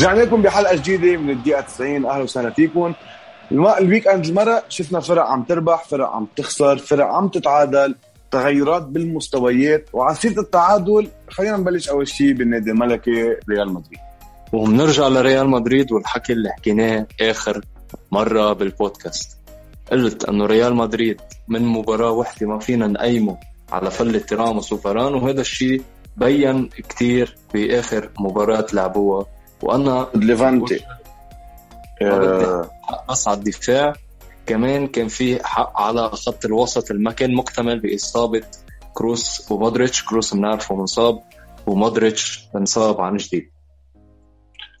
ورجعنا لكم بحلقة جديدة من الدقيقة 90 أهلا وسهلا فيكم. ال weekend المرة شفنا فرق عم تربح فرق عم تخسر فرق عم تتعادل تغيرات بالمستويات. وعلى سيرة التعادل خلينا نبلش أول شيء بالنادي الملكي ريال مدريد. وبنرجع لريال مدريد والحكي اللي حكيناه آخر مرة بالبودكاست. قلت إنه ريال مدريد من مباراة وحدة ما فينا نقيمه على فله راموس وفاران وهذا الشيء بين كتير بآخر مباراة لعبوها وأنا ليفانتي. بس على الدفاع كمان كان في حق على خط الوسط اللي ما كان مكتمل بإصابة كروس ومودريتش. كروس بنعرفه منصاب ومودريتش انصاب عن جديد.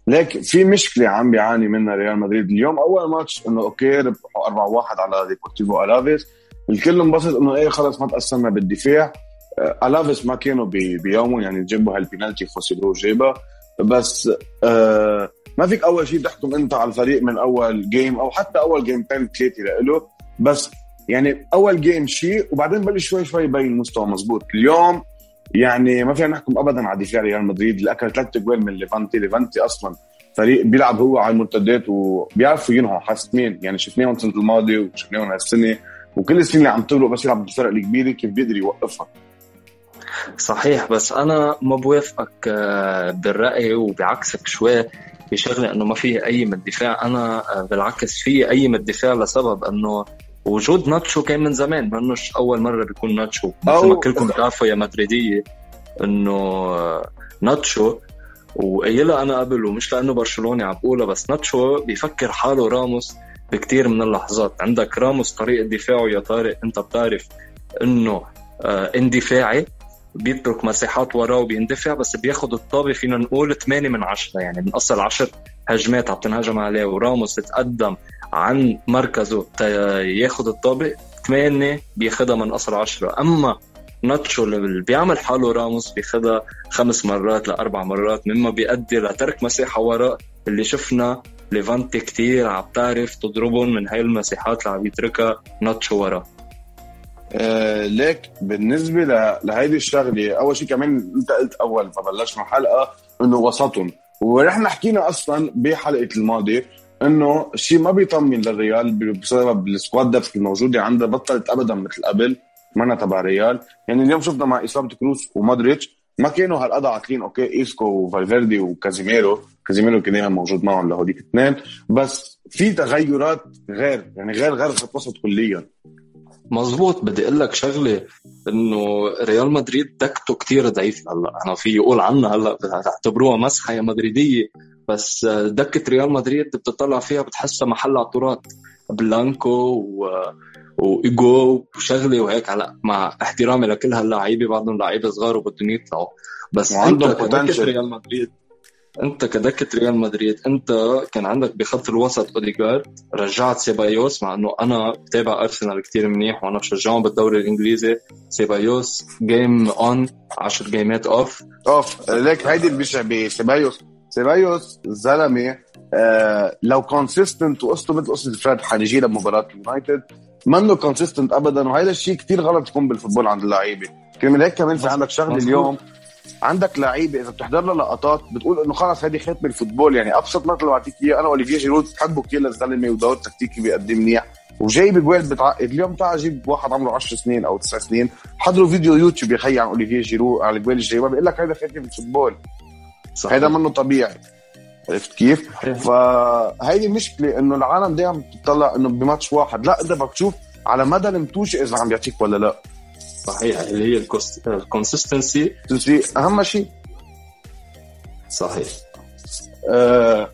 ليك في مشكلة عم بيعاني منها ريال مدريد اليوم. أول ماتش إنه okay ربحوا 4 1 على ديبورتيفو الافيس الكل انبسط إنه إيه خلص ما تأثرنا بالدفاع. آه، الافيس ما كانوا بيومهم يعني جابوا هالبينالتي خسروه جابها بس آه ما فيك أول شيء تحكم أنت على الفريق من أول game أو حتى أول جيمتين ثلاثة له بس يعني أول game شيء وبعدين بلش شوي شوي يبين المستوى مزبوط. اليوم يعني ما فينا نحكم ابدا على دفاع ريال مدريد. اللي اكل ثلاث جوال من ليفانتي. ليفانتي أصلا فريق بيلعب هو على المرتدات وبيعرفوا ينهوا. حاسمين. يعني شفناهم السنة الماضيه وشفناهم هالسنة. وكل السنين اللي عم تغلق بس يلعب بالفرق الكبيرة كيف بيقدر يوقفها. صحيح بس أنا ما بوافقك آه، بالرأي وبعكسك شوي بشغله إنه ما في أي من الدفاع. أنا آه، بالعكس في أي من الدفاع لسبب إنه وجود ناتشو كان من زمان منوش أول مرة بيكون ناتشو. مثل ما كلكم بتعرفوا يا مدريدية إنه آه، ناتشو وقايلها أنا قبل ومش لأنه برشلوني عم بقولها بس ناتشو بيفكر حاله راموس بكثير من اللحظات. عندك راموس طريقة دفاعه يا طارق أنت بتعرف إنه اندفاعي. بيترك مساحات وراه وبيندفع بس بياخد الطابه فينا نقول 8 من 10 يعني من أصل 10 هجمات عم تنهجم عليه. وراموس تقدم عن مركزه ياخد الطابه 8 بياخدها من أصل 10 أما ناتشو اللي بيعمل حاله راموس بياخدها خمس مرات لأربع مرات مما بيؤدي لترك مساحه وراء اللي شفنا ليفانتي كتير عم تعرف تضربهم من هاي المساحات اللي عم يتركها ناتشو ورا آه ليك بالنسبة لهيدي الشغلة أول شيء كمان أنت قلت أول ما بلشنا الحلقة إنه وسطهم. ونحن حكينا أصلا بحلقة الماضي إنه الشيء ما بيطمن للريال بسبب ال squad depth الموجودة عنده بطلت ابدا مثل قبل منا تبع ريال. يعني اليوم شفنا مع إصابة كروس ومودريتش ما كانوا هالقد عاطلين okay إيسكو وفالفيردي وكازيميرو كازيميرو كان دايما موجود معهم لهوديك الاثنين بس في تغيرات غير يعني غير غير خط وسط كليا. مزبوط بدي أقول لك شغلة إنه ريال مدريد دكته كتير ضعيف هلأ. أنا في يقول عنها هلأ تعتبروها مزحة يا مدريدية. بس دكة ريال مدريد بتطلع فيها بتحسها محل عطورات. بلانكو و... وإيجو وشغلة وهيك هلأ. مع احترامي لكل هاللعيبه بعضهم لعيبة صغار وبدهم يطلعوا. بس وعندهم potential ريال مدريد أنت كدكة ريال مدريد أنت كان عندك بخط الوسط اوديجارد رجعت سيبايوس مع إنه أنا بتابع أرسنال كتير منيح وأنا بشجعهم بالدوري الإنجليزي. سيبايوس game on 10 game ات off off ليك هيدي اللي بيشبه سيبايوس. سيبايوس زلمة آه لو consistent وقصته مثل قصة فريد حنجي لمباراة اليونايتد منه consistent ابدا وهذا الشيء كثير غلط يكون بال football عند اللعيبة. كمان هيك كمان في عندك شغلة اليوم. عندك لعيبه إذا بتحضر له لقطات بتقول إنه خلص هذه ختم ال football يعني أبسط مثل لو أعطيك إياه أنا اوليفيه جيرود بحبه كثير للزلمة ودور تكتيكي بيقدم منيح. وجايب جوال بتعقد اليوم تعال جيب واحد عمره 10 سنين أو 9 سنين حضروا فيديو يوتيوب يا خي عن اوليفيه جيرو على الجوال الجايبه بيقول لك هذا ختم ال football. هذا منه طبيعي. عرفت كيف؟ فهيدي مشكلة إنه العالم دائما بتطلع إنه بماتش واحد لا أنت بدك تشوف على مدى المتوشة إذا عم بيعطيك ولا لا. صحيح اللي هي ال consistency أهم شيء. صحيح. أه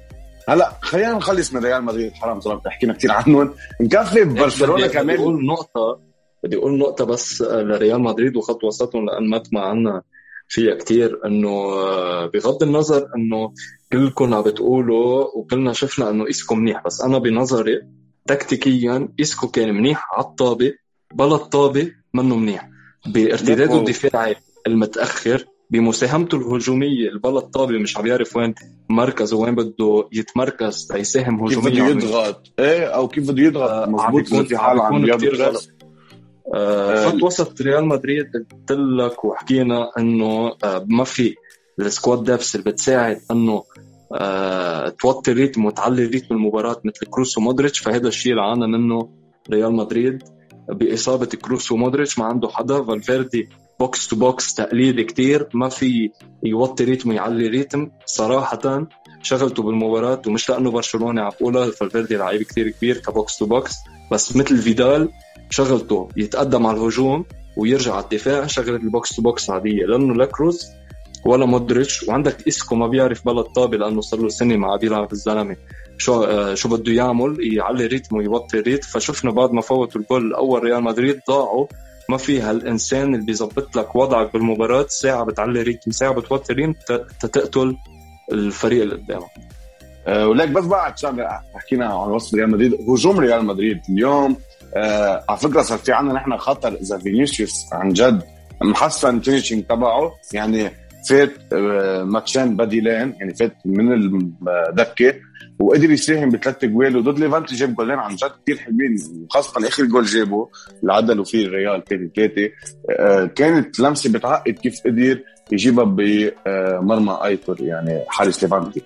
هلا خلينا نخلص من ريال مدريد. حرام صراحة حكينا كثير عنهم نكفي ببرشلونه كمان بدي أقول نقطة بدي أقول نقطة بس لريال مدريد وخط وسطهم لأن ما عنا فيها كثير إنه آه، بغض النظر إنه كلكم عم بتقولوا وكلنا شفنا إنه إسكو منيح بس أنا بنظري تكتيكيا إسكو كان منيح على الطابة بلا الطابة منه منيح. بارتداده الدفاعي المتأخر بمساهمته الهجومية. البلا الطابة مش عم يعرف وين مركزه وين بده يتمركز ليساهم هجوميا كيف بده يضغط؟ إيه أو كيف بده يضغط؟ آه مضبوط في حال عم كثير غلط. آه خط وسط ريال مدريد قلت لك وحكينا إنه آه ما في ال squad depth اللي بتساعد إنه توطي ريتم وتعلي ريتم المباراة مثل كروس ومودريتش. فهذا الشيء اللي عانى منه ريال مدريد. بإصابة كروس ومودريتش ما عنده حدا فالفيردي box to box تقليدي كتير. ما في يوطي ريتم ويعلي ريتم. صراحة شغلته بالمباراة ومش لأنه برشلونة عم بقولها فالفيردي لعيب كتير كبير ك box to box بس مثل فيدال شغلته يتقدم على الهجوم ويرجع على الدفاع. شغلة ال box to box عادية. لأنه لا كروز ولا مودريتش. وعندك إسكو ما بيعرف بلا طابه لأنه صار له سنة ما بيلعب الزلمة. شو آه شو بده يعمل يعلي ريتمه ويوطي ريتم فشفنا بعد ما فوتوا الجول الأول ريال مدريد ضاعوا. ما في هالإنسان اللي بيظبط لك وضعك بالمباراة. ساعة بتعلي ريتم ساعة بتوطي ريتم تقتل الفريق اللي قدامك. أه ولك بس بعد شغلة حكينا عن وسط ريال مدريد هجوم ريال مدريد اليوم. أه على فكرة صار في عندنا نحن خطر إذا فينيسيوس عن جد محسن finishing تبعه. يعني فات آه، ماتشين بديلين يعني فات من الدكة. وقدر يساهم بثلاث جوال وضد ليفانتي جاب جولين عن جد كثير حلوين وخاصة آخر جول جابه اللي عدلوا فيه الريال 3 3 آه، كانت لمسة بتعقد كيف قدر يجيبها بمرمى آيتور يعني حارس ليفانتي.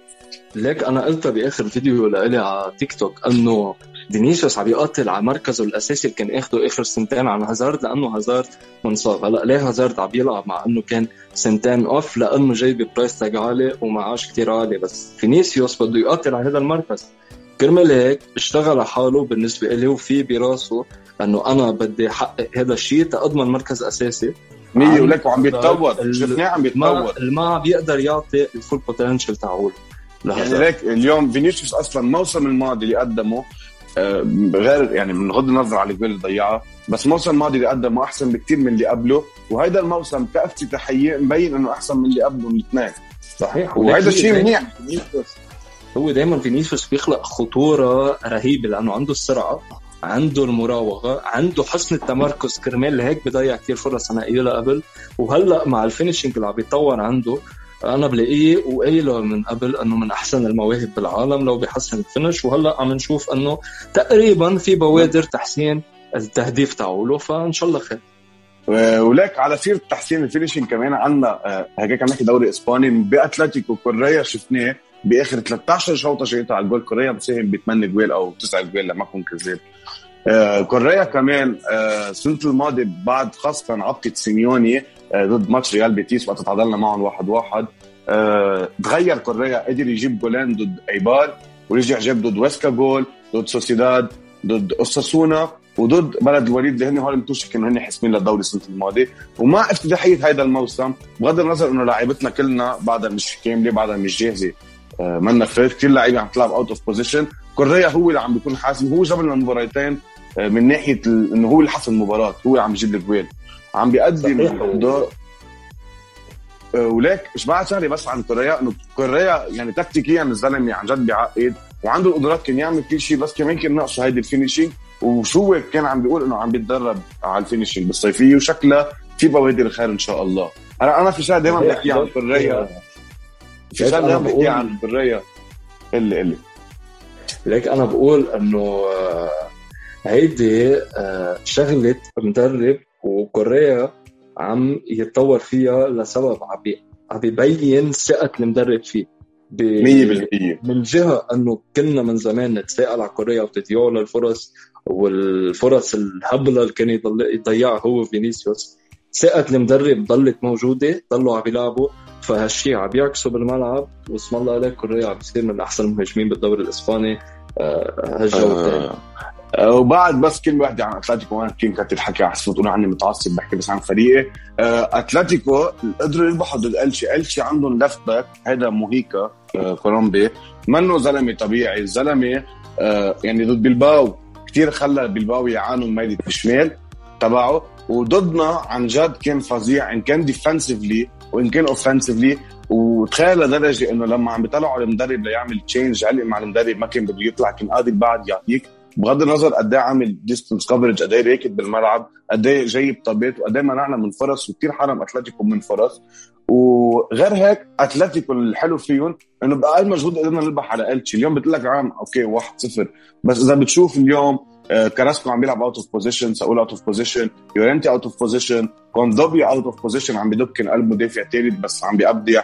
ليك أنا قلتها بآخر فيديو لإلي على تيك توك إنه فينيسيوس عم يقاتل على مركزه الأساسي اللي كان إخده إخر سنتين عن هازارد لأنه هازارد منصاب. هلأ ليه هازارد عم يلعب مع إنه كان سنتين off لأنه جاي ب price tag عالي ومعاش كثير عالي. بس فينيسيوس بده يقاتل على هذا المركز. كرمال هيك اشتغل على حاله بالنسبة لي وفي براسه إنه أنا بدي أحقق هذا الشيء تاضمن مركز أساسي. مية ولك وعم بيتطور شفناه عم بيتطور ما بيقدر يعطي ال full potential تاعوله يعني ليك اليوم فينيسيوس أصلا الموسم الماضي اللي قدمه غير يعني بغض النظر على الجول اللي ضيعها بس الموسم الماضي اللي قدمه أحسن بكثير من اللي قبله وهيدا الموسم كافتتاحيه مبين إنه أحسن من اللي قبله الاثنين. صحيح وهذا الشيء منيح. هو دائما فينيسيوس بيخلق خطورة رهيبة لأنه عنده السرعة عنده المراوغة عنده حسن التمركز. كرمال هيك بضيع كثير فرص أنا قايلها قبل. وهلأ مع ال finishing اللي عم بيتطور عنده أنا بلاقيه وقايله من قبل إنه من أحسن المواهب بالعالم لو بيحسن ال finish وهلأ عم نشوف إنه تقريبا في بوادر تحسين التهديف تاعوله فإن شاء الله خير. ولك على سيرة تحسين ال finishing كمان عندنا آه، هيك عم نحكي دوري إسباني بأتلتيكو كوريا شفناه بآخر 13 شوطة شيطه على الجول كوريا مساهم ب 8 جوال أو 9 جوال لما اكون كذاب آه كوريا كمان آه السنة الماضية بعد خاصة عقد سيميوني آه ضد ماتش ريال بيتيس وقت تعادلنا معهم واحد واحد. آه تغير كوريا قدر يجيب جولين ضد ايبار ورجع جاب ضد ويسكا جول ضد سوسيداد ضد اوساسونا وضد بلد الوليد اللي هن هول المتوشي كانوا هن حاسمين للدوري السنة الماضية. ومع افتتاحية هذا الموسم بغض النظر إنه لاعبتنا كلنا بعدها مش كاملة بعدها مش جاهزة. آه منا فريد كثير لعيبة عم تلعب out of position كوريا هو اللي عم بيكون حاسم هو جاب لنا مباراتين آه، من ناحية إنه هو اللي حسم المباراة هو اللي عم يجيب الجوال. عم بيقدم دور مش بعد شغله بس عن كوريا. إنه كوريا يعني تكتيكيا الزلمة عن جد بيعقد وعنده القدرات كان يعمل كل شيء بس كمان كان ناقصه هيدي ال finishing وشو كان عم بيقول إنه عم بيتدرب على ال finishing بالصيفية وشكلها في بوادر خير إن شاء الله. هلا أنا في شغلة دائما بحكي عن كوريا. في شغلة دائما بحكي عن كوريا. اللي اللي ليك أنا بقول إنه آه، هيدي آه، شغلة مدرب وكوريا عم يتطور فيها لسبب عم بيبين ثقة المدرب فيه. 100% من جهة إنه كنا من زمان نتساءل على كوريا وتضيعه للفرص والفرص الهبلة اللي كان يضيعها هو فينيسيوس ثقة المدرب ضلت موجودة ضلوا عم يلعبوا فهالشيء عم يعكسوا بالملعب. واسم الله عليك كوريا عم بيصير من أحسن المهاجمين بالدوري الإسباني. آه، هالجوله آه، وبعد بس كل وحده عن أتلتيكو وأنا كثير كنت الحكي احسن تقولوا عني متعصب بحكي بس عن فريقي. آه، أتلتيكو قدروا يربحوا ضد التشي التشي عندهم left back هذا موهيكا آه، كولومبي. منه زلمة طبيعي. الزلمه يعني ضد بلباو. كثير خلى بلباو يعانوا ميلة الشمال تبعه. وضدنا عن جد كان فظيع. إن كان defensively وإن كان offensively وتخيل لدرجة إنه لما عم بيطلعوا المدرب ليعمل change علق مع المدرب ما كان بده يطلع كان قادر بعد يعطيك بغض النظر قد إيه عامل distance coverage قد إيه راكض بالملعب قد إيه جايب طابات وقد إيه منعنا من فرص وكثير حرم أتلتيكو من فرص. وغير هيك أتلتيكو الحلو فيهم إنه باقل مجهود قدرنا نربح على التشي اليوم بتقول لك عام okay 1-0 بس إذا بتشوف اليوم آه، كراسكو عم بيلعب out of position ساول out of position يورنتي out of position كوندوبي out of position عم بدك قلب مدافع ثالث بس عم بيبدع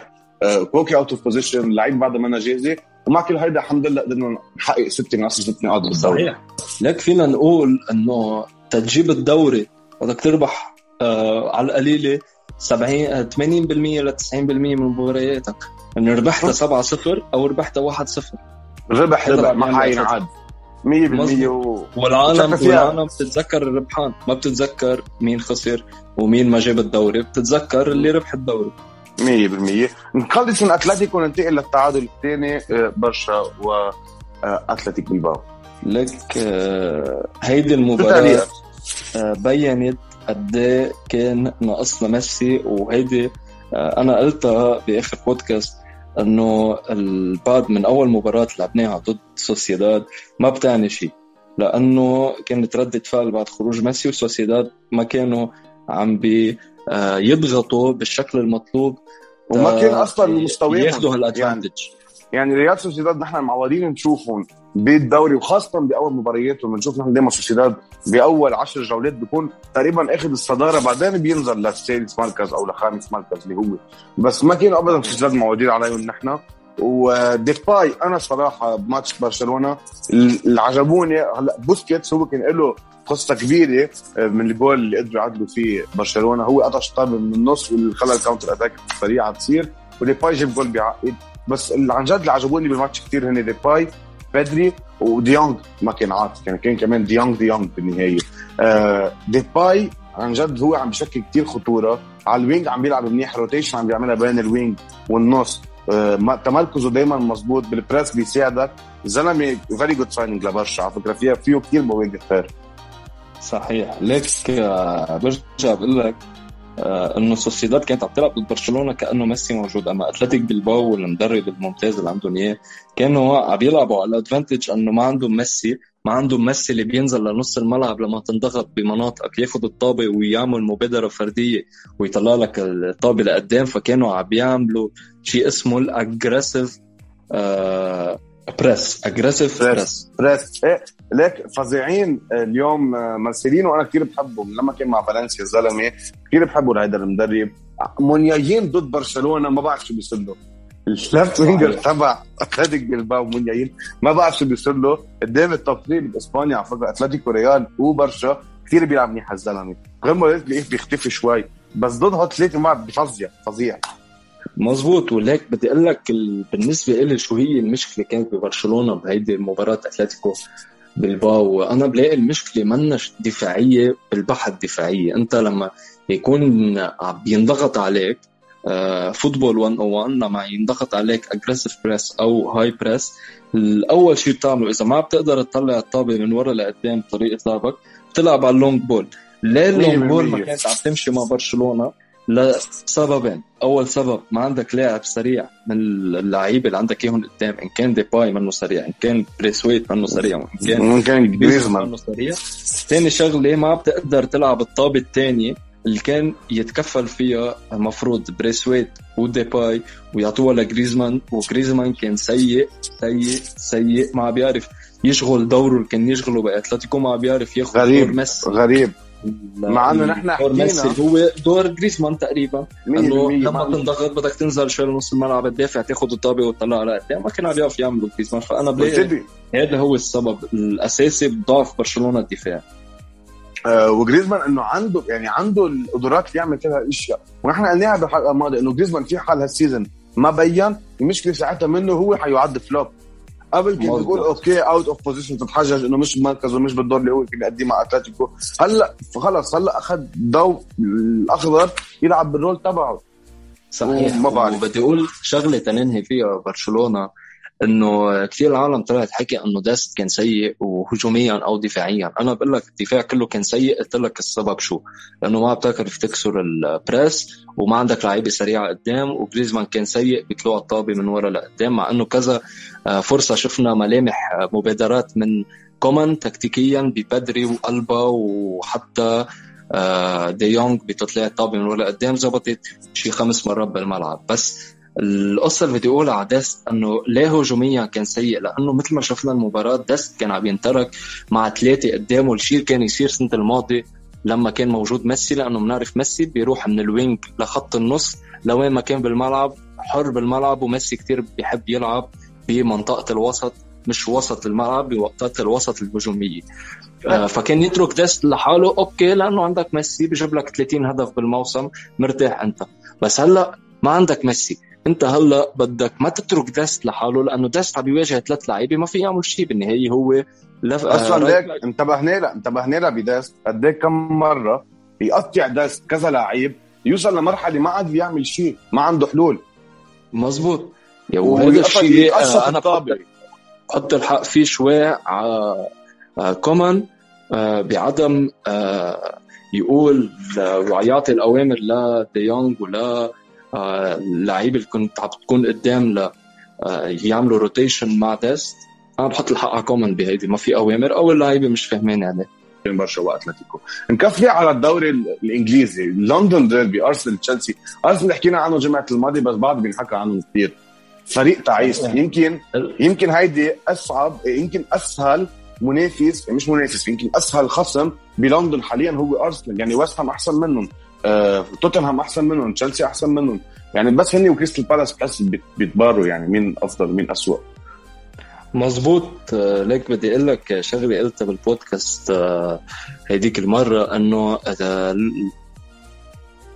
كوكي out of position اللعيبه بعدها ما جاهزة. ومع كل هيدا الحمد لله قدرنا نحقق ست نقاط ست نقاط بالدوري. صحيح. لك فينا نقول إنه تجيب الدوري بدك تربح آه على القليلة 70 80% ل 90% من مبارياتك. إنه ربحتها 7 0 أو ربحتها 1 0 ربح ربح ما حينعاد 100% و... والعالم والعالم بتتذكر الربحان. ما بتتذكر مين خسر ومين ما جاب الدوري. بتتذكر اللي ربح الدوري. 100% نخلص من أتلتيكو وننتقل للتعادل الثاني آه، برشا واتلتيك بلباو. لك آه، هيدي المباراة آه، بينت قد إيه كان ناقصنا ميسي وهيدي أنا قلتها بآخر بودكاست إنه بعد من أول مباراة لعبناها ضد سوسيداد ما بتعني شيء لأنه كانت ردة فعل بعد خروج ميسي وسوسيداد ما كانوا عم بي يضغطوا بالشكل المطلوب وما كان أصلا مستويهم. ياخذوا هال advantage يعني, يعني ريال سوسيداد نحن معودين نشوفهم بالدوري وخاصة بأول مبارياتهم. بنشوف نحن دائما سوسيداد بأول عشر جولات بيكون تقريبا آخذ الصدارة بعدين بينزل للسادس مركز أو لخامس مركز اللي هو. بس ما كانوا ابدا سوسيداد معودين عليهم نحن. وديباي أنا صراحة بماتش برشلونة اللي عجبوني هلأ بوسكيتس هو كان له قصة كبيرة آه، من الجول اللي قدروا يعدلوا فيه برشلونة. هو قطش طابه من النص واللي خلى ال counter attack سريعه تصير وديباي جاب جول بعقد. بس اللي عن جد اللي عجبوني بالماتش كثير هن ديباي بيدري وديونغ ما كان عاطل يعني كان كمان ديونغ ديونغ بالنهاية. آه ديباي عن جد هو عم بشكل كثير خطورة. على ال wing عم بيلعب منيح rotation عم بيعملها بين ال wing والنص. تمركزه دايما مزبوط بال press بيساعدك. زلمة very good signing لبرشا. على فكرة فيها فيه كثير مواقف فارق صحيح. ليك آه، برجع بقول لك آه إنه سوسيداد كانت عم تلعب ضد برشلونة كأنه ميسي موجود. أما أتلتيك بلباو والمدرب الممتاز اللي عندهم إياه كانوا عم يلعبوا على ال advantage إنه ما عندهم ميسي. ما عندهم ميسي اللي بينزل لنص الملعب لما تنضغط بمناطقك ياخذ الطابة ويعمل مبادرة فردية ويطلع لك الطابة لقدام فكانوا عم يعملوا شيء اسمه ال aggressive آه press aggressive press press إيه ليك فظيعين اليوم آه، مرسلين وأنا كثير بحبهم. لما كان مع فالنسيا الزلمة كثير بحبه لهيدا المدرب. مونيايين ضد برشلونة ما بعرف شو بيصير له ال left winger تبع أتلتيك بيلباو مونيايين ما بعرف شو بيصير له. قدام 3 بإسبانيا على فكرة اتلتيكو ريال وبرشا كثير بيلعب منيح الزلمة. رغم ما بيختفي شوي. بس ضد ثلاثة ما بفظيع فظيع. مزبوط وليك بدي أقول لك بالنسبة لي شو هي المشكلة كانت ببرشلونة بهيدي المباراه أتلتيكو بالباو أنا بلاقي المشكلة مش دفاعية بالبحت دفاعيه أنت لما يكون عم بينضغط عليك football 101 لما ينضغط عليك aggressive press أو high press الأول شيء بتعمله إذا ما بتقدر تطلع الطابة من ورا لقدام بطريقه لعبك بتلعب على ال long ball ليه ال long ball ما كانت عم تمشي مع برشلونة؟ لسببين. أول سبب ما عندك لاعب سريع من اللعيبة اللي عندك إياهم قدام إن كان ديباي منه سريع إن كان بريسويت منه سريع إن كان ممكن جريزمان منه سريع. ثاني شغلة ما بتقدر تلعب الطابة الثانية اللي كان يتكفل فيها المفروض بريسويت وديباي ويعطوها لجريزمان وجريزمان كان سيء سيء سيء ما بيعرف يشغل دوره اللي كان يشغله بأتلتيكو ما بيعرف ياخذ غريب ميسي. غريب. مع إنه نحن حكينا. هو دور جريزمان تقريبا. إنه لما تنضغط بدك تنزل شوي لنص الملعب تدافع تاخذ الطابة وتطلع على قدام ما كان عم يعرف يعملوا جريزمان. فأنا بلاقي هذا هو السبب الأساسي بضعف برشلونة الدفاع. آه وجريزمان إنه عنده يعني عنده القدرات يعمل كل هالاشياء ونحن قلناها بالحلقة الماضية إنه جريزمان في حال هالسيزون ما بين المشكلة ساعتها منه هو حيعد flop. قبل كنت تقول okay out of position تتحجج إنه مش بمركزه مش بالدور اللي هو كان يقدمه مع أتلتيكو. هلأ خلص هلأ أخذ ضوء الأخضر يلعب بال role تبعه. صحيح. ما بعرف. وبدي أقول شغلة تننهي فيها برشلونة. إنه كثير العالم طلعت حكي إنه ديست كان سيء وهجوميا أو دفاعيا. أنا بقول لك الدفاع كله كان سيء قلت لك السبب شو؟ لأنه ما بتعرف تكسر ال press وما عندك لعيبة سريعة قدام وجريزمان كان سيء بيطلع الطابة من ورا لقدام مع إنه كذا آه، فرصة شفنا ملامح آه، مبادرات من كومان تكتيكيا بيدري وألبا وحتى آه، دي يونغ بتطلع الطابة من ورا لقدام زبطت شي خمس مرات بالملعب. بس القصة اللي بدي أقولها على ديست إنه ليه هجوميا كان سيء لأنه مثل ما شفنا المباراة ديست كان عم ينترك مع ثلاثة قدامه الشيء كان يصير سنة الماضي لما كان موجود ميسي لأنه بنعرف ميسي بيروح من ال wing لخط النص لوين ما كان بالملعب حر بالملعب وميسي كتير بيحب يلعب بمنطقة الوسط مش وسط الملعب بوقتات الوسط الهجومية. آه، فكان يترك ديست لحاله okay لأنه عندك ميسي بجيب لك 30 هدف بالموسم مرتاح أنت. بس هلأ ما عندك ميسي. انت هلا بدك ما تترك ديست لحاله لأنه ديست عم بيواجه ثلاث لعيبة ما في يعمل شيء بالنهايه هو لف... أصلا ليك انتبهنا لها انتبهنا لها بديست قد إيه كم مرة يقطع ديست كذا لعيب يوصل لمرحلة ما عاد بيعمل شيء ما عنده حلول. مزبوط. وهذا الشيء آه، أنا بحط الحق فيه شوي على كومان آه، بعدم آه، يقول ويعطي الأوامر لديونغ ولا اللعيبه اللي كنت عم تكون قدام ل يعملوا rotation مع ديست. أنا بحط الحق على كومان بهيدي ما في اوامر أو اللعيبه مش فاهمين عليه بين برشا واتلتيكو نكفي على الدوري الإنجليزي. London derby أرسنال تشيلسي. أرسنال حكينا عنه جمعة الماضي بس بعد بينحكى عنه كثير فريق تعيس. يمكن يمكن هيدي اصعب يمكن أسهل منافس مش منافس يمكن أسهل خصم بلندن حاليا هو أرسنال. يعني ويست هام أحسن منهم. آه، توتنهام أحسن منهم تشيلسي أحسن منهم. يعني بس هني وكريستال بالاس بحس بيتباروا يعني مين أفضل مين اسوء مزبوط آه، ليك بدي أقول لك شغلة قلتها بالبودكاست آه، هيديك المرة إنه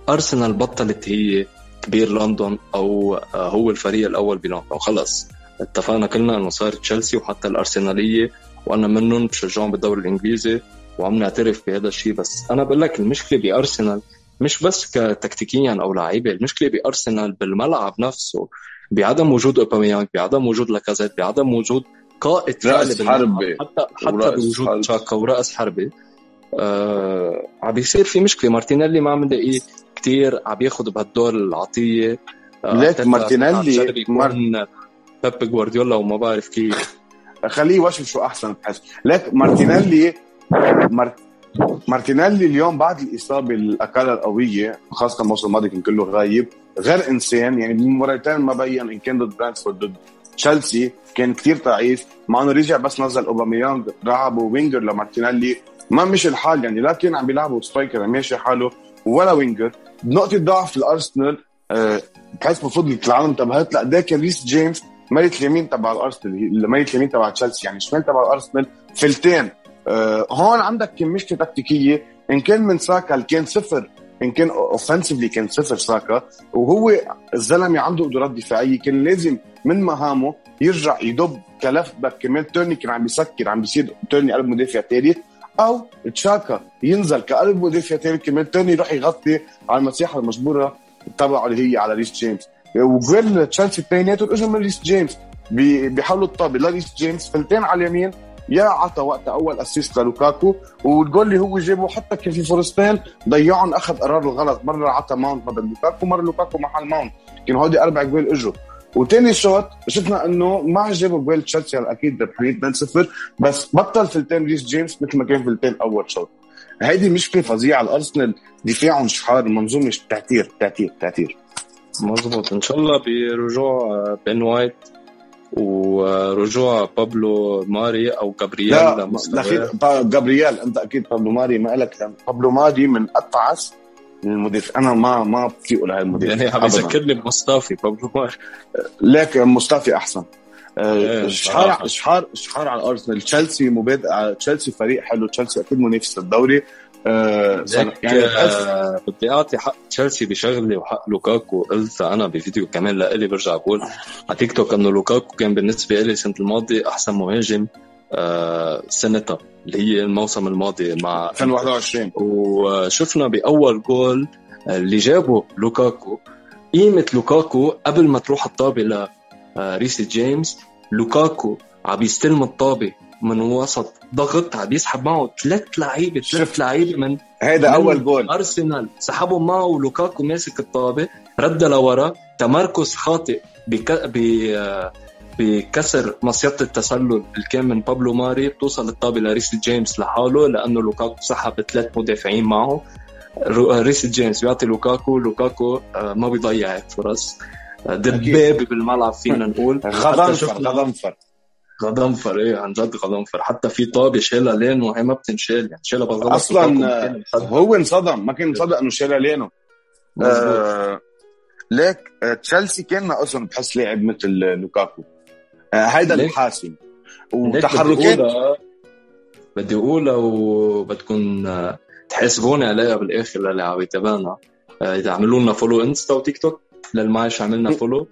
أرسنال بطلت هي كبير لندن أو آه، هو الفريق الأول بلندن خلص اتفقنا كلنا إنه صار تشيلسي وحتى الأرسنالية وأنا منهم بشجعهم بالدوري الإنجليزي وعم نعترف بهذا الشيء. بس أنا بقول لك المشكلة بأرسنال مش بس كتكتيكيا أو لعيبة المشكلة بأرسنال بالملعب نفسه بعدم وجود أوباميانج بعدم وجود لاكازيت بعدم وجود قائد رأس حربي حتى حتى بوجود تشاكا ورأس حربي آه عم بيصير في مشكلة. مارتينيلي ما عم نلاقيه كثير عم ياخذ بهالدور العطية. آه ليك مارتينيلي مار... بيب جوارديولا وما بعرف كيف. خليه يشوف شو أحسن بحس ليك مارتينيلي مارت... مارتينيلي اليوم بعد الإصابة اللي أكلها القوية خاصة الموسم الماضي كان كله غايب غير إنسان يعني بمباراتين ما بين إن كان ضد برانفورد ضد تشيلسي كان كثير ضعيف. مع إنه رجع بس نزل أوباميانج لعبوا winger لمارتينيلي. ما مشي الحال يعني لا كان عم بيلعبوا striker ماشي حاله ولا winger. نقطة ضعف الأرسنال أه بحيث المفروض العالم انتبهت لا ده كان ريس جيمس ميلة اليمين تبع الأرسنال ميلة اليمين تبع تشيلسي. يعني شمال تبع الأرسنال فلتين. أه هون عندك مشكله تكتيكية إن كان من ساكا كان صفر إن كان اوفنسively كان صفر ساكا وهو الزلمة عنده قدرات دفاعية كان لازم من مهامه يرجع يدب ك left back كمان تيرني كان عم بيسكر عم بيصير تيرني قلب مدافع ثالث أو تشاكا ينزل كقلب مدافع ثالث كمان تيرني يروح يغطي على المساحة المجبورة تبعه اللي هي على ريس جيمس. وجوال تشيلسي اثنيناتهم اجوا من ريس جيمس بيحاولوا الطابة لريس جيمس فلتين على اليمين يا عطى وقت أول assist للوكاكو. والجول اللي هو جابه حتى كان في فرصتين ضيعهم أخذ قرار الغلط. مرة عطى ماونت بدل لوكاكو مرة لوكاكو محل ماونت كانوا هودي أربع جوال إجوا. وتاني شوط شفنا إنه ما عجبه جوال تشيلسي أكيد ربحانين 2-0 بس بطل فلتين ريس جيمس مثل ما كان فلتين أول شوط هيدي مشكلة فظيعة. الأرسنال دفاعهم شحار. المنظومه تعتير تعتير تعتير مظبوط. إن شاء الله برجوع بن وايت. ورجوع بابلو ماري أو جابرييل لا جابرييل أنت أكيد بابلو ماري ما لك بابلو ماري من اتعس المدافع أنا ما ما بطيقه لهي المدافع يعني عم يذكرني بمصطفي بابلو ماري. ليك مصطفي أحسن. آه، إيه، شحار شحار شحار على ارسنال تشيلسي مبدئيا تشيلسي فريق حلو. تشيلسي أكيد منافس للدوري آه يعني آه بدي اعطي حق تشيلسي بشغله وحق لوكاكو. قلت أنا بفيديو كمان لإلي برجع بقول على تيك توك إنه لوكاكو كان بالنسبة لي السنة الماضية أحسن مهاجم آه سنتها اللي هي الموسم الماضي مع 2021 وشفنا بأول جول اللي جابه لوكاكو. قيمة لوكاكو قبل ما تروح الطابة لريس جيمس لوكاكو عم يستلم الطابة من وسط ضغط عم يسحب معه ثلاث لعيبة ثلاث لعيبة من هيدا أول جول. أرسنال. سحبهم معه ولوكاكو ماسك الطابة رد لورا. تمركز خاطئ بك... ب... بكسر مصيدة التسلل اللي كان من بابلو ماري. بتوصل الطابة لريس جيمس لحاله لأنه لوكاكو سحب ثلاث مدافعين معه. ريس جيمس بيعطي لوكاكو لوكاكو آه، ما بيضيع هيك فرص. آه، دبابة بالملعب فينا نقول. غضنفر غضنفر. غضنفر إيه عن جد غضنفر. حتى في طابة شالها لينو وهي ما بتنشال يعني شالها بالغلط أصلا هو انصدم ما كان مصدق إنه شالها لينو. آه ليك آه، تشيلسي كان ناقصهم بحس لاعب مثل لوكاكو. آه، هيدا الحاسم. وتحركات بدي أقول لو بدكم آه، تحاسبوني عليها بالآخر للي عم يتابعنا إذا عملوا لنا follow انستا وتيك توك للي مش عاملنا follow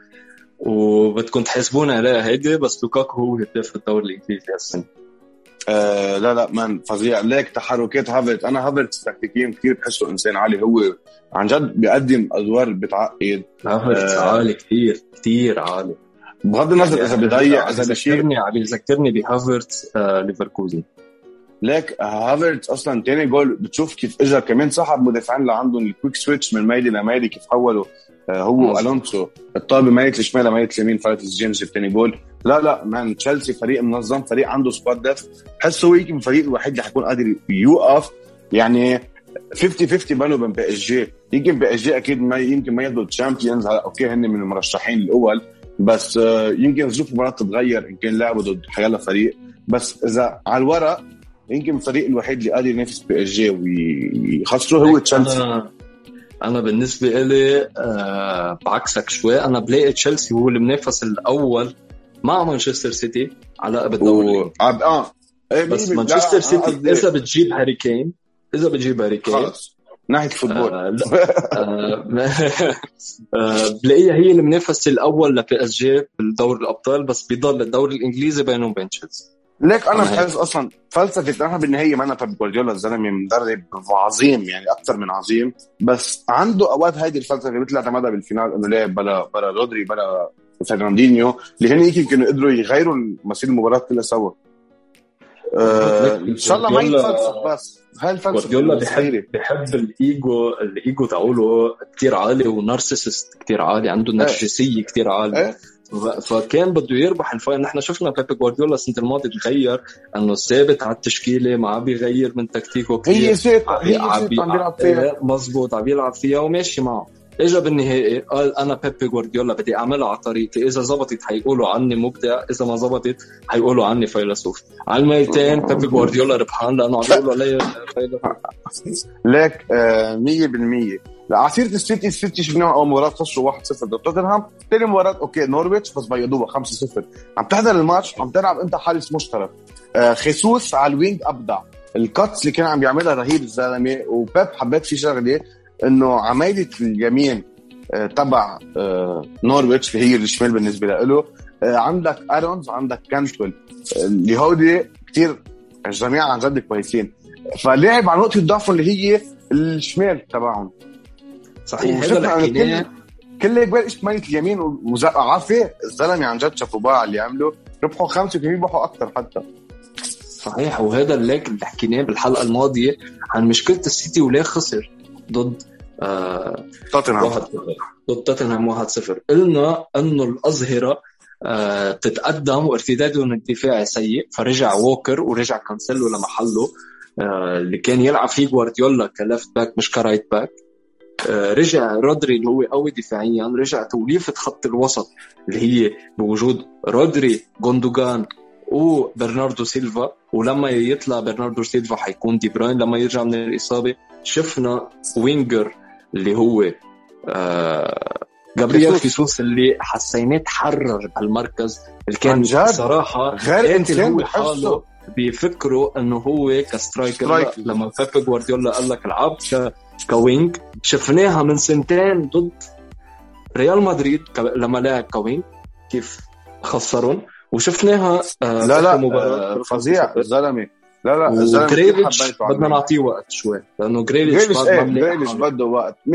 وبدكم تحاسبوني عليها هيدي بس لوكاكو هو هداف الدوري الإنجليزي هالسنة. آه لا لا man فظيع. ليك تحركات هافرت أنا هافرت تكتيكيا كثير بحسه إنسان عالي. هو عن جد بيقدم أدوار بتعقد. هافرت آه عالي كثير كثير عالي. بغض النظر يعني إذا بيضيع إذا بشيء عم يذكرني بهافرت آه ليفركوزن. ليك هافرت أصلا تاني جول بتشوف كيف اجى كمان سحب مدافعين اللي عندهم ال quick switch من ميلة لميلة كيف حولوا آه هو والونسو الطابة بميلة الشمال لميلة اليمين لريس جيمس الثاني جول. لا لا man تشيلسي فريق منظم فريق عنده squad depth بحسه هو يمكن الفريق الوحيد اللي حيكون قادر يوقف. يعني 50 50 بينه وبين PSG. يمكن PSG أكيد ما يمكن ما ياخذوا ال Champions okay هن من المرشحين الأول. بس آه، يمكن ظروف المباراه تتغير إن كان لعبوا ضد حيلا فريق بس إذا على الورق يمكن الفريق الوحيد اللي قادر ينافس PSG ويخسره هو تشيلسي. أنا بالنسبة لي آه بعكسك شوي أنا بلاقي تشيلسي هو المنافس الأول مع مانشستر سيتي على لقب الدوري. و... آه إيه، بس مانشستر سيتي إذا بتجيب هاري كين إذا بتجيب هاري كين خلص ناحية ال football. آه آه آه بلاقيها هي المنافس الأول ل PSG بالدوري الأبطال بس بيضل الدوري الإنجليزي بينه وبين تشيلسي. ليك أنا بحس أصلا فلسفة أنا بالنهايه ما أنا بيب جوارديولا الزلمة مدرب عظيم يعني أكثر من عظيم. بس عنده أوقات هيدي الفلسفة مثل اعتمدها بال final إنه لعب بلا بلا رودري بلا فرناندينيو اللي هن يمكن كانوا قدروا يغيروا مسير المباراة كلها سوا. آه إن شاء الله ما يتفلسف بس. هاي الفلسفة جوارديولا بحب بحب الايجو الإيجو تاعوله كثير عالي و narcissist كثير عالي عنده نرجسيه كثير عالية. فكان بده يربح ال final. نحن شفنا بيب جوارديولا السنة الماضية تغير إنه ثابت على التشكيلة ما عم بيغير من تكتيكه كثير هي ثابتة هي عم بيلعب فيها. إيه، مزبوط عم بيلعب فيها وماشي معه. اجى بالنهائي قال أنا بيبي جوارديولا بدي أعملها على طريقتي. إذا زبطت حيقولوا عني مبدع إذا ما زبطت حيقولوا عني فيلسوف. على الميلتين بيبي جوارديولا ربحان لأنه عم بيقولوا علي فيلسوف. ليك 100% آه على سيرة السيتي السيتي شفناهم أول مباراة خسروا 1-0 ضد توتنهام. ثاني مباراة okay نورويتش بس بيضوها 5-0 عم تحضر الماتش عم تلعب أنت حارس مشترك. آه خيسوس على ال wing أبدع. ال cuts اللي كان عم يعملها رهيب الزلمة وبيب حبيت في شغلة. إنه على ميلة اليمين آه، تبع آه، نورويتش اللي هي الشمال بالنسبة له آه، عندك أرونز عندك كانتويل اللي هودي كثير الجميع عن جد كويسين. فلعب على نقطة ضعفهم اللي هي الشمال تبعهم. صحيح. هذا كل كل ال goals إجت ميلة اليمين وزق عافية. الزلمة عن جد شافوا بقى اللي عمله. ربحوا خمسة وكمان ربحوا أكثر حتى. صحيح. وهذا اللي اللي حكيناه بالحلقة الماضية عن مشكلة السيتي وليه خسر. ضد آه توتنهام. ضد توتنهام 1-0 قلنا إنه الأظهرة آه تتقدم وارتدادهم الدفاعي سيء فرجع ووكر ورجع كانسيلو لمحله آه اللي كان يلعب فيه جوارديولا ك left back مش ك right back. آه رجع رودري اللي هو قوي دفاعيا رجع توليفة خط الوسط اللي هي بوجود رودري جوندوجان وبرناردو سيلفا. ولما يطلع برناردو سيلفا حيكون دي بروين لما يرجع من الإصابة شفنا winger اللي هو آه جابرييل خيسوس اللي حسيناه تحرر بهالمركز اللي كان صراحة غير انسان حاله بيفكروا إنه هو ك striker لما بيب جوارديولا قال لك العب. ك wing. شفناها من سنتين ضد ريال مدريد لما لعب ك wing كيف خسرهم وشفناها آه لا لا آه فظيع الزلمه لا لا جريليتش بدنا نعطيه وقت شوي لأنه جريليتش جريليتش بده وقت 100%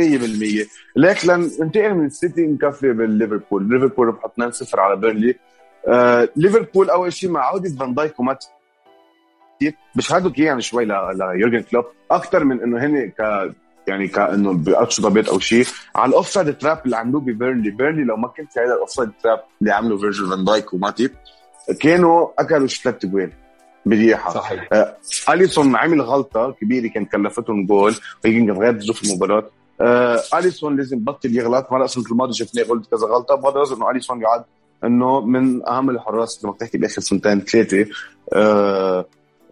ليك ننتقل من السيتي نكفي بالليفربول. ليفربول ربح 2-0 على بيرلي. آه ليفربول أول شيء مع عودة فان دايك ومات بشهادوا يعني شوي ليورجن كلوب. أكثر من إنه هن ك يعني كأنه بيقطشوا ضبيط أو شيء على ال offside trap اللي عملوه ببيرلي. بيرلي لو ما كنت هذا ال offside trap اللي عمله فيرجل فان دايك وماتيب كانوا أكلوا ثلاث جوال بريحه صحيح. آه أليسون عمل غلطة كبيرة كانت كلفتهم جول وهي كانت غيرت ظروف المباراة. آه أليسون لازم بطل يغلط. ما السنة الماضيه شفناه غلط كذا غلطة. بغض النظر إنه أليسون قاعد إنه من أهم الحراس لما بتحكي بآخر سنتين ثلاثة. آه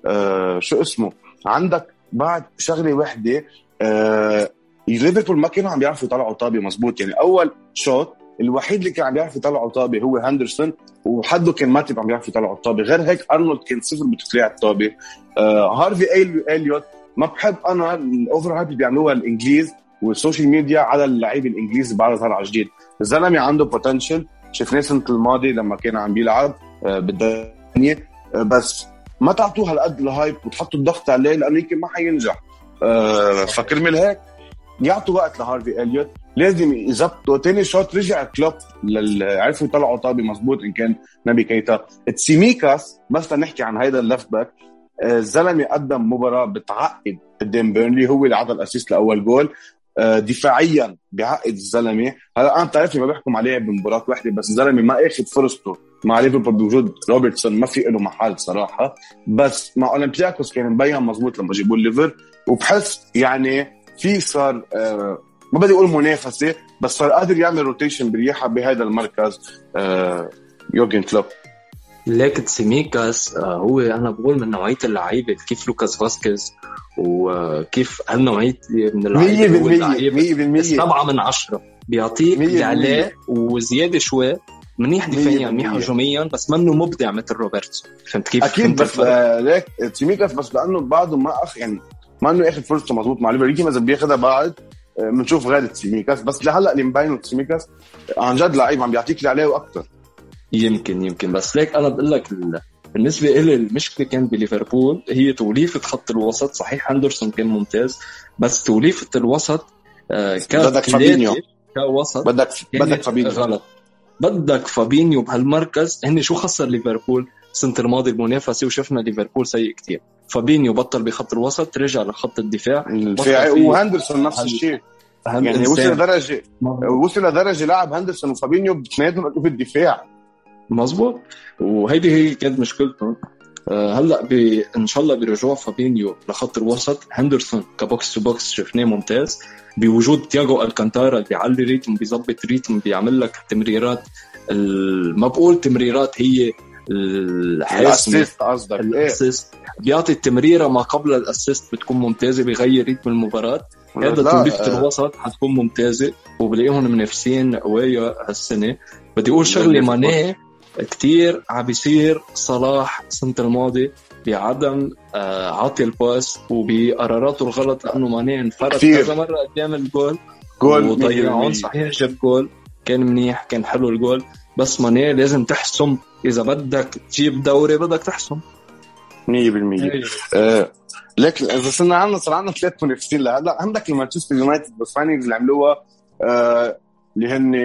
آه شو اسمه؟ عندك بعد شغلة وحدة آه ليفربول ما كانوا عم بيعرفوا يطلعوا طابة مزبوط. يعني أول شوط الوحيد اللي كان عم بيعرف يطلع طابة هو هاندرسون وحده كان ماتب عم بيعرف يطلع طابه غير هيك أرنولد كان صفر بتطليع الطابة. آه هارفي اليوت ما بحب أنا ال over hype اللي بيعملوها الإنجليز وال social media على اللعيب الانجليزي بعد طلع جديد. الزلمه عنده potential شفناه السنة الماضيه لما كان عم بيلعب آه بالدنيا. آه بس ما تعطوه هالقد ال hype وتحطوا الضغط عليه لأنه يمكن ما حينجح. آه فكرمال هيك يعطوا وقت لهارفي اليوت لازم يظبطوا تاني شوط رجع كلوب لل... عرفوا يطلعوا طابي مزبوط إن كان نابي كيتا تسيميكاس بس لنحكي عن هيدا ال left back الزلمة قدم مباراة بتعقد قدام بيرنلي هو اللي عطى ال assist لأول جول. آه، دفاعيا بيعقد الزلمة. هلا أنا بتعرفني ما بحكم عليه بمباراة واحدة بس الزلمة ما أخذ فرصته مع ليفربول بوجود روبرتسون ما في له محل صراحة. بس مع أولمبياكوس كان مبين مزبوط لما جابوا الليفر وبحس يعني في صار آه ما بدي أقول منافسة بس صار قادر يعمل rotation بريحه بهذا المركز آه يورجن كلوب. ليك تسيميكاس آه هو أنا بقول من نوعية اللعيبة كيف لوكاس فاسكيز وكيف هالنوعية من اللعيبة 100% 7 من 10 بيعطيك اللي عليه وزيادة شوي منيح دفاعيا منيح هجوميا بس منه مبدع مثل روبرتسون. فهمت كيف؟ أكيد بس آه ليك تسيميكاس بس لأنه بعده ما اخ يعني ما إنه اخذ فرصته مضبوط مع ليفر يمكن إذا بياخذها بعد بنشوف غير تسيميكاس بس لهلا اللي مبينه تسيميكاس عن جد لعيب عم بيعطيك اللي عليه وأكثر يمكن يمكن. بس ليك أنا بقول لك بالنسبة لي المشكلة كانت بليفربول هي توليفة خط الوسط. صحيح هاندرسون كان ممتاز بس توليفة الوسط آه بدك فابينيو. كوسط بدك بدك فابينيو. غلط. بدك فابينيو بهالمركز. هن شو خسر ليفربول؟ السنة الماضية المنافسة وشفنا ليفربول سيء كثير فابينيو بطل بخط الوسط رجع لخط الدفاع. وهندرسون نفس الشيء. يعني وصل لدرجه وصل لدرجه لاعب هندرسون وفابينيو باثنيناتهم في الدفاع. مزبوط وهيدي هي كانت مشكلتهم آه، هلأ ب... إن شاء الله برجوع فابينيو لخط الوسط. هندرسون ك box to box شفناه ممتاز. بوجود تياجو ألكانتارا اللي بيعلي ريتم بيظبط ريتم بيعمل لك تمريرات. ما بقول تمريرات هي ال assist قصدك. ال assist. بيعطي التمريرة ما قبل ال assist بتكون ممتازة بيغير ريتم المباراة. هذا توليفه آه. الوسط حتكون ممتازة وبلاقيهم منافسين قوية هالسنة. بدي أقول شغلة ماني كثير عم بيصير صلاح السنة الماضية بعدم آه عطي ال pass وبقراراته الغلط لأنه ماني انفرد كذا مرة قدام ال goal. goal وضيعون صحيح جاب جول. كان منيح كان حلو الجول. بس ماني لازم تحسم. إذا بدك تجيب دوري بدك تحسم. 100% آه لكن إذا صرنا عندنا صار عندنا ثلاث منافسين. لهلأ عندك المانشستر يونايتد بال signings اللي عملوها آه اللي هن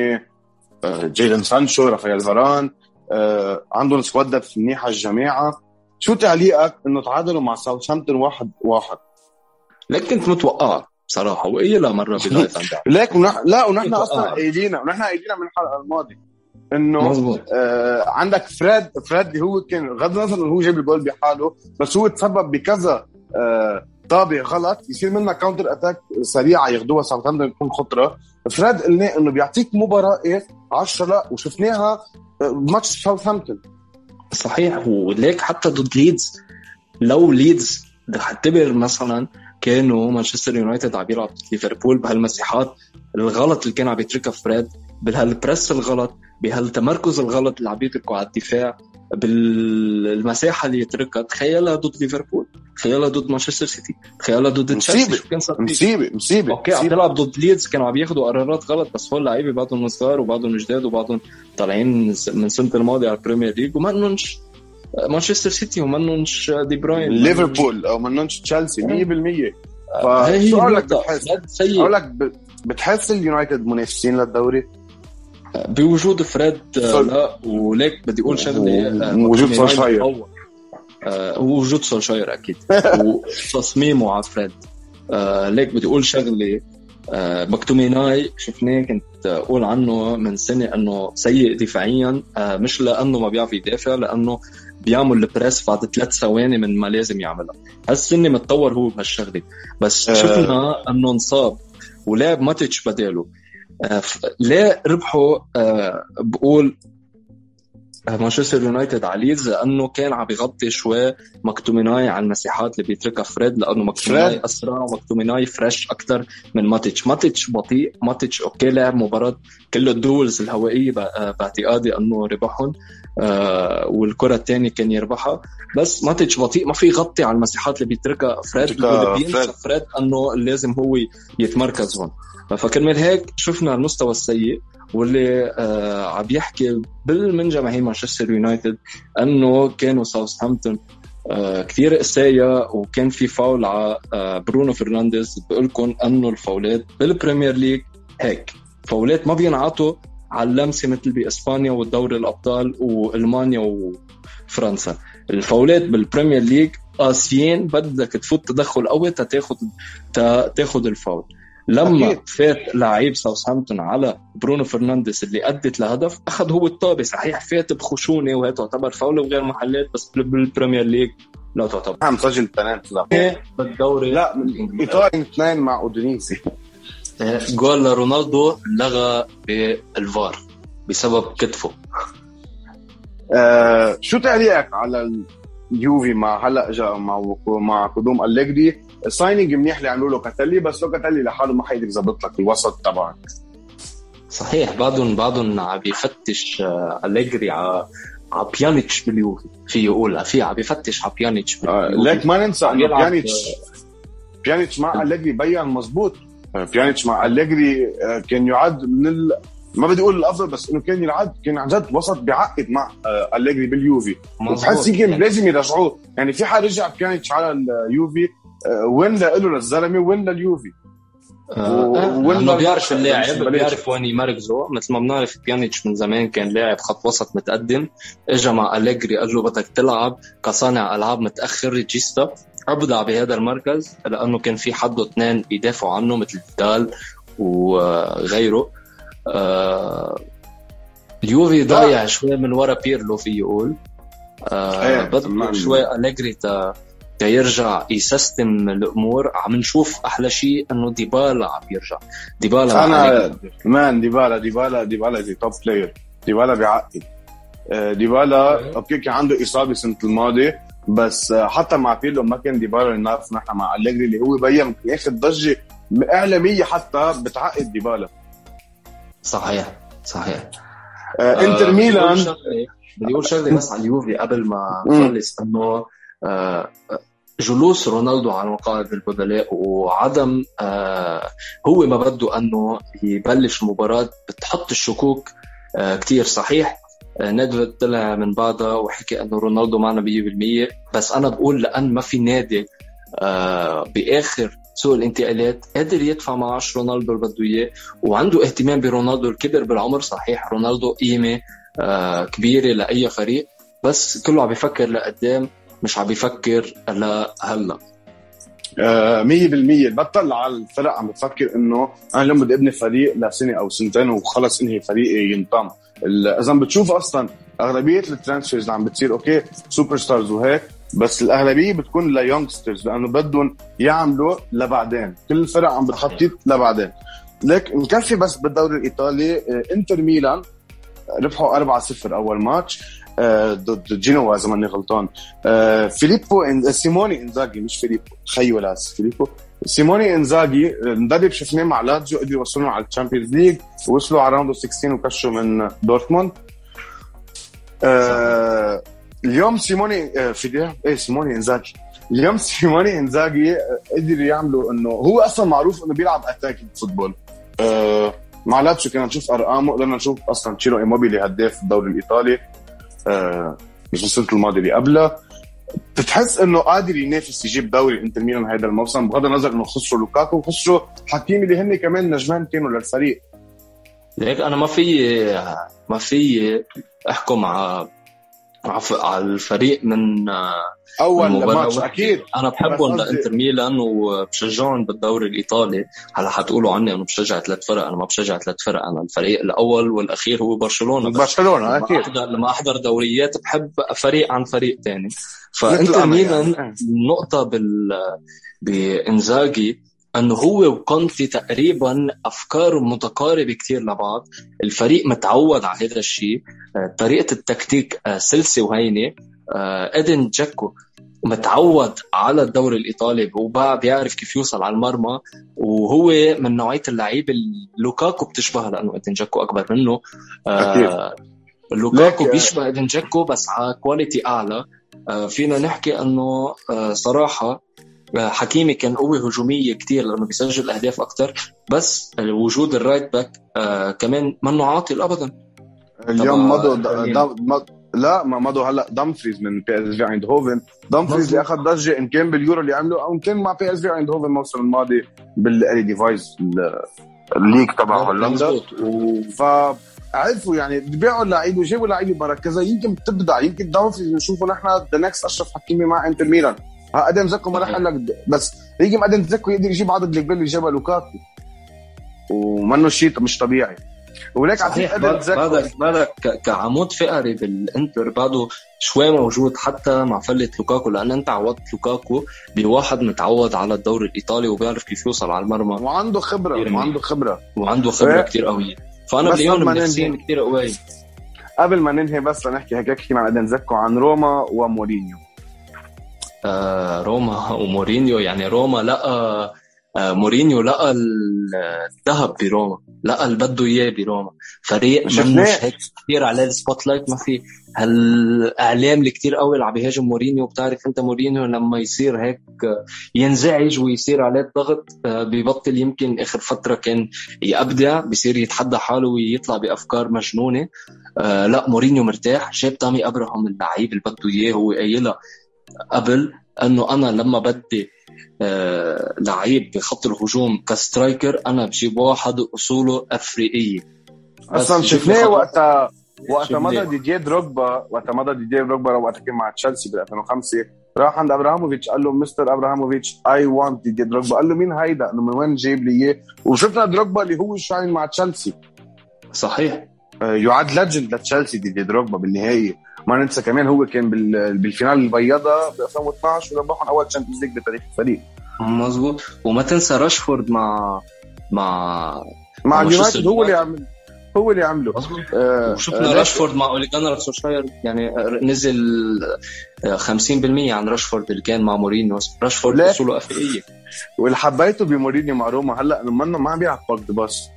آه جيدن سانشو رافائيل فاران آه عندهم squad منيحة الجماعة. شو تعليقك إنه تعادلوا مع ساوثهامبتون واحد واحد؟ لك كنت متوقع. بصراحة. واي لا مرة بداية ليك ونح... لا ونحن أصلا قايلين ونحن قايلين من الحلقة الماضية إنه مزبوط. آه عندك فريد فريد هو كان غض النظر انه هو جاب الجول بحاله بس هو تسبب بكذا آه طابه غلط. يصير منها counter attack سريعة ياخذوها ساوثهامبتون تكون خطرة. فريد قلنا إنه بيعطيك مباراة 10 لا وشفناها بماتش آه، ساوثهامبتون صحيح. وليك حتى ضد ليدز لو ليدز اعتبر مثلا كانوا مانشستر يونايتد عم يلعب ليفربول بهالمساحات الغلط اللي كان عم يتركها فريد بهال press الغلط بهالتمركز الغلط اللي عم يتركوا على الدفاع بالمساحة اللي يتركها تخيلها ضد ليفربول تخيلها ضد مانشستر سيتي تخيلها ضد تشيلسي مصيبة مصيبة okay عم تلعب ضد ليدز كانوا عم ياخذوا قرارات غلط بس هول لعيبة بعضهم صغار وبعضهم جداد وبعضهم طالعين من سنة الماضية على البريمير ليج وما انهمش مانشستر سيتي وما انهمش دي بروين ليفربول أو انهمش تشيلسي 100% فسؤالك بتحس لك بتحس اليونايتد منافسين للدوري؟ بوجود فريد لا وليك بدي أقول شغلة وجود سولشاير وجود سولشاير أكيد. وتصميمه على فريد. ليك بدي أقول شغلة مكتوميناي شفناه كنت أقول عنه من سنة إنه سيء دفاعيا مش لأنه ما بيعرف يدافع لأنه بيعمل البريس بعد ثلاث ثواني من ما لازم يعملها. هالسنه متطور هو بهالشغلة. بس شفنا إنه انصاب ولعب ماتش بداله. آه، ليه ربحوا آه، بقول مانشستر يونايتد على ليدز لأنه كان عم بيغطي شوي مكتوميناي على المساحات اللي بيتركها فريد لأنه مكتوميناي أسرع ومكتوميناي fresh أكثر من ماتيتش ماتيتش بطيء ماتيتش okay لعب مباراة كل ال duels الهوائية باعتقادي إنه ربحهم. آه والكرة الثانية كان يربحها. بس ماتيتش بطيء. ما في يغطي على المساحات اللي بيتركها فريد. بينسى فريد. إنه لازم هو يتمركز هون. فكرمال هيك شفنا المستوى السيء واللي آه عم يحكي من جماهير مانشستر يونايتد إنه كانوا ساوثهامبتون آه كثير قسايا وكان في فاول على آه برونو فرنانديز. بقول لكم إنه الفاولات بالبريمير ليج هيك. فاولات ما بينعطوا على اللمسة مثل بإسبانيا والدوري الأبطال وألمانيا وفرنسا. الفاولات بالبريمير ليج قاسيين بدك تفوت تدخل قوي تاخذ تاخذ الفاول. لما أكيد. فات لعيب ساوثهامبتون على برونو فرنانديز اللي أدت لهدف أخذ هو الطابه صحيح فات بخشونة وهي تعتبر فاول وغير محلات بس بالبريمير ليج لا تعتبر. عم سجل بنالتي لا. إيه، بالدوري. الايطالي اثنين مع اودينيسي إيه، جول لرونالدو لغى بالفار بسبب كتفه. آه شو تعليقك على اليوفي مع هلأ اجى مع مع قدوم أليجري؟ signing منيح اللي عملوا لوكاتيلي بس لوكاتيلي لحاله ما حيقدر يظبط لك الوسط تبعك. صحيح بعدهم بعدهم عم بيفتش آه، أليجري على على بيانيتش باليوفي. في يقول في عم بيفتش على بيانيتش آه ليك ما ننسى إنه بيانيتش بيانيتش مع أليجري بين مزبوط بيانيتش مع أليجري آه، كان يعد من ال... ما بدي أقول الأفضل بس إنه كان يلعب كان عن جد وسط بيعقد مع آه، أليجري باليوفي. وبحس يمكن يعني. لازم يرجعوه. يعني في حال رجع بيانيتش على اليوفي آه، وين له للزلمه وين لليوفي آه بيعرف اللاعب بيعرف وين يمركزه مثل ما بنعرف بيانيتش من زمان كان لاعب خط وسط متقدم. اجى مع أليجري قال له بدك تلعب كصانع ألعاب متأخر regista أبدع بهذا المركز لأنه كان في حده اثنين يدافعوا عنه مثل فيدال وغيره. آه اليوفي ضايع شوي من ورا بيرلو في يقول. آه إيه، بدك شوي أليجري تيرجع يسيستم الأمور. عم نشوف أحلى شيء إنه ديبالا عم يرجع. ديبالا أنا مان ديبالا ديبالا ديبالا زي توب بلاير ديبالا بيعقد آه، ديبالا أوكي كان عنده إصابة السنة الماضية. بس آه، حتى مع بيرلو ما كان ديبالا نعرف نحن مع أليجري اللي هو بين ياخذ ضجه إعلامية حتى بتعقد ديبالا صحيح صحيح. آه إنتر ميلان. بدي أقول شغلة بس على اليوفي قبل ما نخلص إنه آه جلوس رونالدو على مقاعد البدلاء وعدم آه هو ما بده إنه يبلش مباراه بتحط الشكوك آه كثير صحيح. آه ندفد طلع من بعدها وحكي إنه رونالدو معنا 100% بس أنا بقول لأن ما في نادي آه بآخر سوق الانتقالات قادر يدفع معاش رونالدو اللي بده إياه وعنده اهتمام برونالدو الكبير بالعمر. صحيح رونالدو قيمة آه كبيرة لأي فريق بس كله عم بيفكر لقدام مش عم بيفكر لهلأ. 100% بطلوا الفرق عم بتفكر إنه أنا اليوم بدي ابني فريق لسنة أو سنتين وخلص إنهي فريقي ينضم إذا بتشوف أصلا أغلبية ال transfers اللي عم بتصير okay superstars وهيك بس الأغلبية بتكون ل youngsters لأنه بدهم يعملوا لبعدين. كل الفرق عم بتخطط لبعدين. ليك نكفي بس بالدوري الإيطالي آه، إنتر ميلان ربحوا 4-0 أول ماتش. آه، ضد جينوا اذا ماني غلطان آه، فيليبو إن... سيموني إنزاجي مش فيليبو. خيو لاس فيليبو. سيموني إنزاجي مدرب شفناه مع لاتزيو قدروا يوصلوا على ال Champions League ووصلوا على round 16 وكشوا من دورتموند. آه اليوم سيموني آه في إيه سيموني إنزاجي. اليوم سيموني إنزاجي قدروا يعملوا إنه هو أصلا معروف إنه بيلعب attack football آه مع لاتسيو كنا نشوف أرقامه قدرنا نشوف أصلا تشيرو إيموبيلي هداف الدوري الإيطالي. آه مش السنة الماضيه اللي قبلها بتحس إنه قادر ينافس يجيب دوري إنتر ميلان هذا الموسم بغض النظر إنه خسروا لوكاكو وخسروا حكيمي اللي هن كمان نجمان كانوا للفريق. ليك أنا ما في ما في أحكم على على الفريق من أول ماتش أكيد. أنا بحبهم لانتر ميلان وبشجعهم بالدوري الإيطالي. هلأ حتقولوا عني إنه بشجع ثلاث فرق. أنا ما بشجع ثلاث فرق. أنا الفريق الأول والأخير هو برشلونة. برشلونة أكيد. لما احضر لما أحضر دوريات بحب فريق عن فريق ثاني فإنتر ميلان يعني. نقطه بال بإنزاجي انه هو وكونتي تقريبا أفكار متقاربة كثير لبعض. الفريق متعود على هذا الشيء. آه، طريقة التكتيك آه، سلسة وهينة. إدن جاكو متعود على الدوري الإيطالي وبقى بيعرف كيف يوصل على المرمى وهو من نوعية اللعيب اللي لوكاكو بتشبه لأنه إدن جاكو أكبر منه. آه لوكاكو بيشبه إدن جاكو بس على quality أعلى. آه فينا نحكي إنه آه صراحة آه، حكيمي كان قوة هجومية كتير لأنه بيسجل أهداف أكتر. بس وجود ال right back آه كمان منه عاطل أبدا. اليوم مضوا لا ما مضوا هلا. دامفريز من بي اس في عند هوفن دامفريز اللي اخذ ضجة إن كان باليورو اللي عمله أو إن كان مع بي اس في عند هوفن الموسم الماضي بالالي ديفايس الليك تبع هولندا ف عرفوا يعني بيبيعوا اللعيبة وجابوا لعيبة مركزه يمكن بتبدع. يمكن دامفريز نشوفه نحن ذا نكست أشرف حكيمي مع انتر ميلان آدم زكو ما راح لك بس يجي آدم زكو يقدر يجيب عدد اللي جابها لوكاكو. ومنه شيء مش طبيعي. وليك صحيح بعدك بعدك كعمود فقري بالإنتر بعده شوي موجود حتى مع فلة لوكاكو لأن أنت عوضت لوكاكو بواحد متعود على الدوري الإيطالي وبيعرف كيف يوصل على المرمى. وعنده خبرة وعنده خبرة. وعنده خبرة كثير قويه فأنا باليوم نفسيا كثير قوي. قبل ما ننهي بس لنحكي هيك احكي مع إدن دزيكو عن روما ومورينيو. آه روما ومورينيو يعني روما لقى آه، مورينيو لقى الذهب بروما لقى اللي بده إياه بروما. فريق مش هيك كثير عليه. ال spotlight ما في. هالإعلام اللي كثير قوي اللي عم بيهاجم مورينيو بتعرف أنت مورينيو لما يصير هيك ينزعج ويصير عليه الضغط آه، ببطل يمكن آخر فترة كان يبدع بصير يتحدى حاله ويطلع بأفكار مجنونة. آه لا مورينيو مرتاح. جاب تامي ابراهام اللعيب اللي بده إياه هو قايلها قبل إنه أنا لما بدي لعيب بخط الهجوم ك striker. أنا بجيب واحد اصوله افريقيه أصلا شفناه وقتها وقتها مضى ديديه دروجبا. وقتها مضى ديديه دروجبا وقتها كان مع تشيلسي بال 2005 راح عند ابراهاموفيتش قال له مستر ابراهاموفيتش I want ديديه دروجبا. قال له مين هيدا؟ انه من وين جايب لي إياه؟ وشفنا دروجبا اللي هو shine مع تشيلسي. صحيح. آه، يعد legend لتشيلسي ديدي دروجبا بالنهايه ما ننسى كمان هو كان بال final البيضاء ب 2012 وربحهم أول Champions League بتاريخ الفريق. مظبوط. وما تنسى راشفورد مع مع مع اليونايتد هو اللي عمل هو اللي عمله آه وشفنا آه راشفورد مع اوليجانر سوشاير يعني نزل 50% عن راشفورد اللي كان مع مورينيو. راشفورد أصوله أفريقية. واللي حبيته بمورينيو مع روما هلأ إنه ما عم بيلعب back pass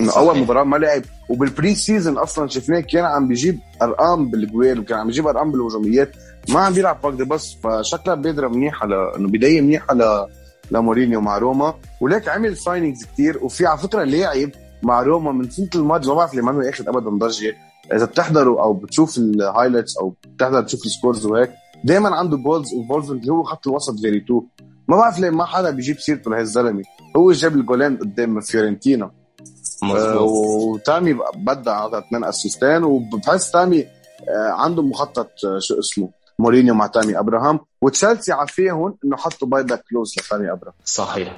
انه أول مباراة ما لعب. وبال pre-season أصلا شفناه كان عم بيجيب أرقام بالجوال وكان عم بيجيب أرقام بالهجوميات. ما عم بيلعب back pass فشكلها بادرة منيحة ل... إنه بداية منيحة ل... لمورينيو مع روما. وليك عمل signings كثير وفي على فكرة لاعب مع روما من سنة الماضي ما بعرف ليه ما أخذ ابدا ضجة. إذا بتحضروا أو بتشوف ال highlights أو بتحضر تشوف ال scores وهيك دائما عنده goals involvement اللي هو خط الوسط Veretout ما بعرف ليه ما حدا بيجيب سيرته لهالزلمة. هو جاب الجولين قدام فيورنتينا. آه وتامي بدع اثنين assist ين وبحس تامي آه عنده مخطط آه شو اسمه مورينيو مع تامي أبراهام. وتشيلسي عافيهم إنه حطوا buy-back clause لتامي أبراهام. صحيح.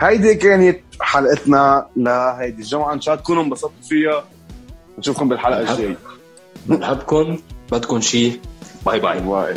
هيدي كانت حلقتنا لهيدي الجمعة. إن شاء الله تكونوا انبسطتوا فيها. نشوفكم بالحلقة الجاية. بنحبكم. بدكم شيء bye bye. bye.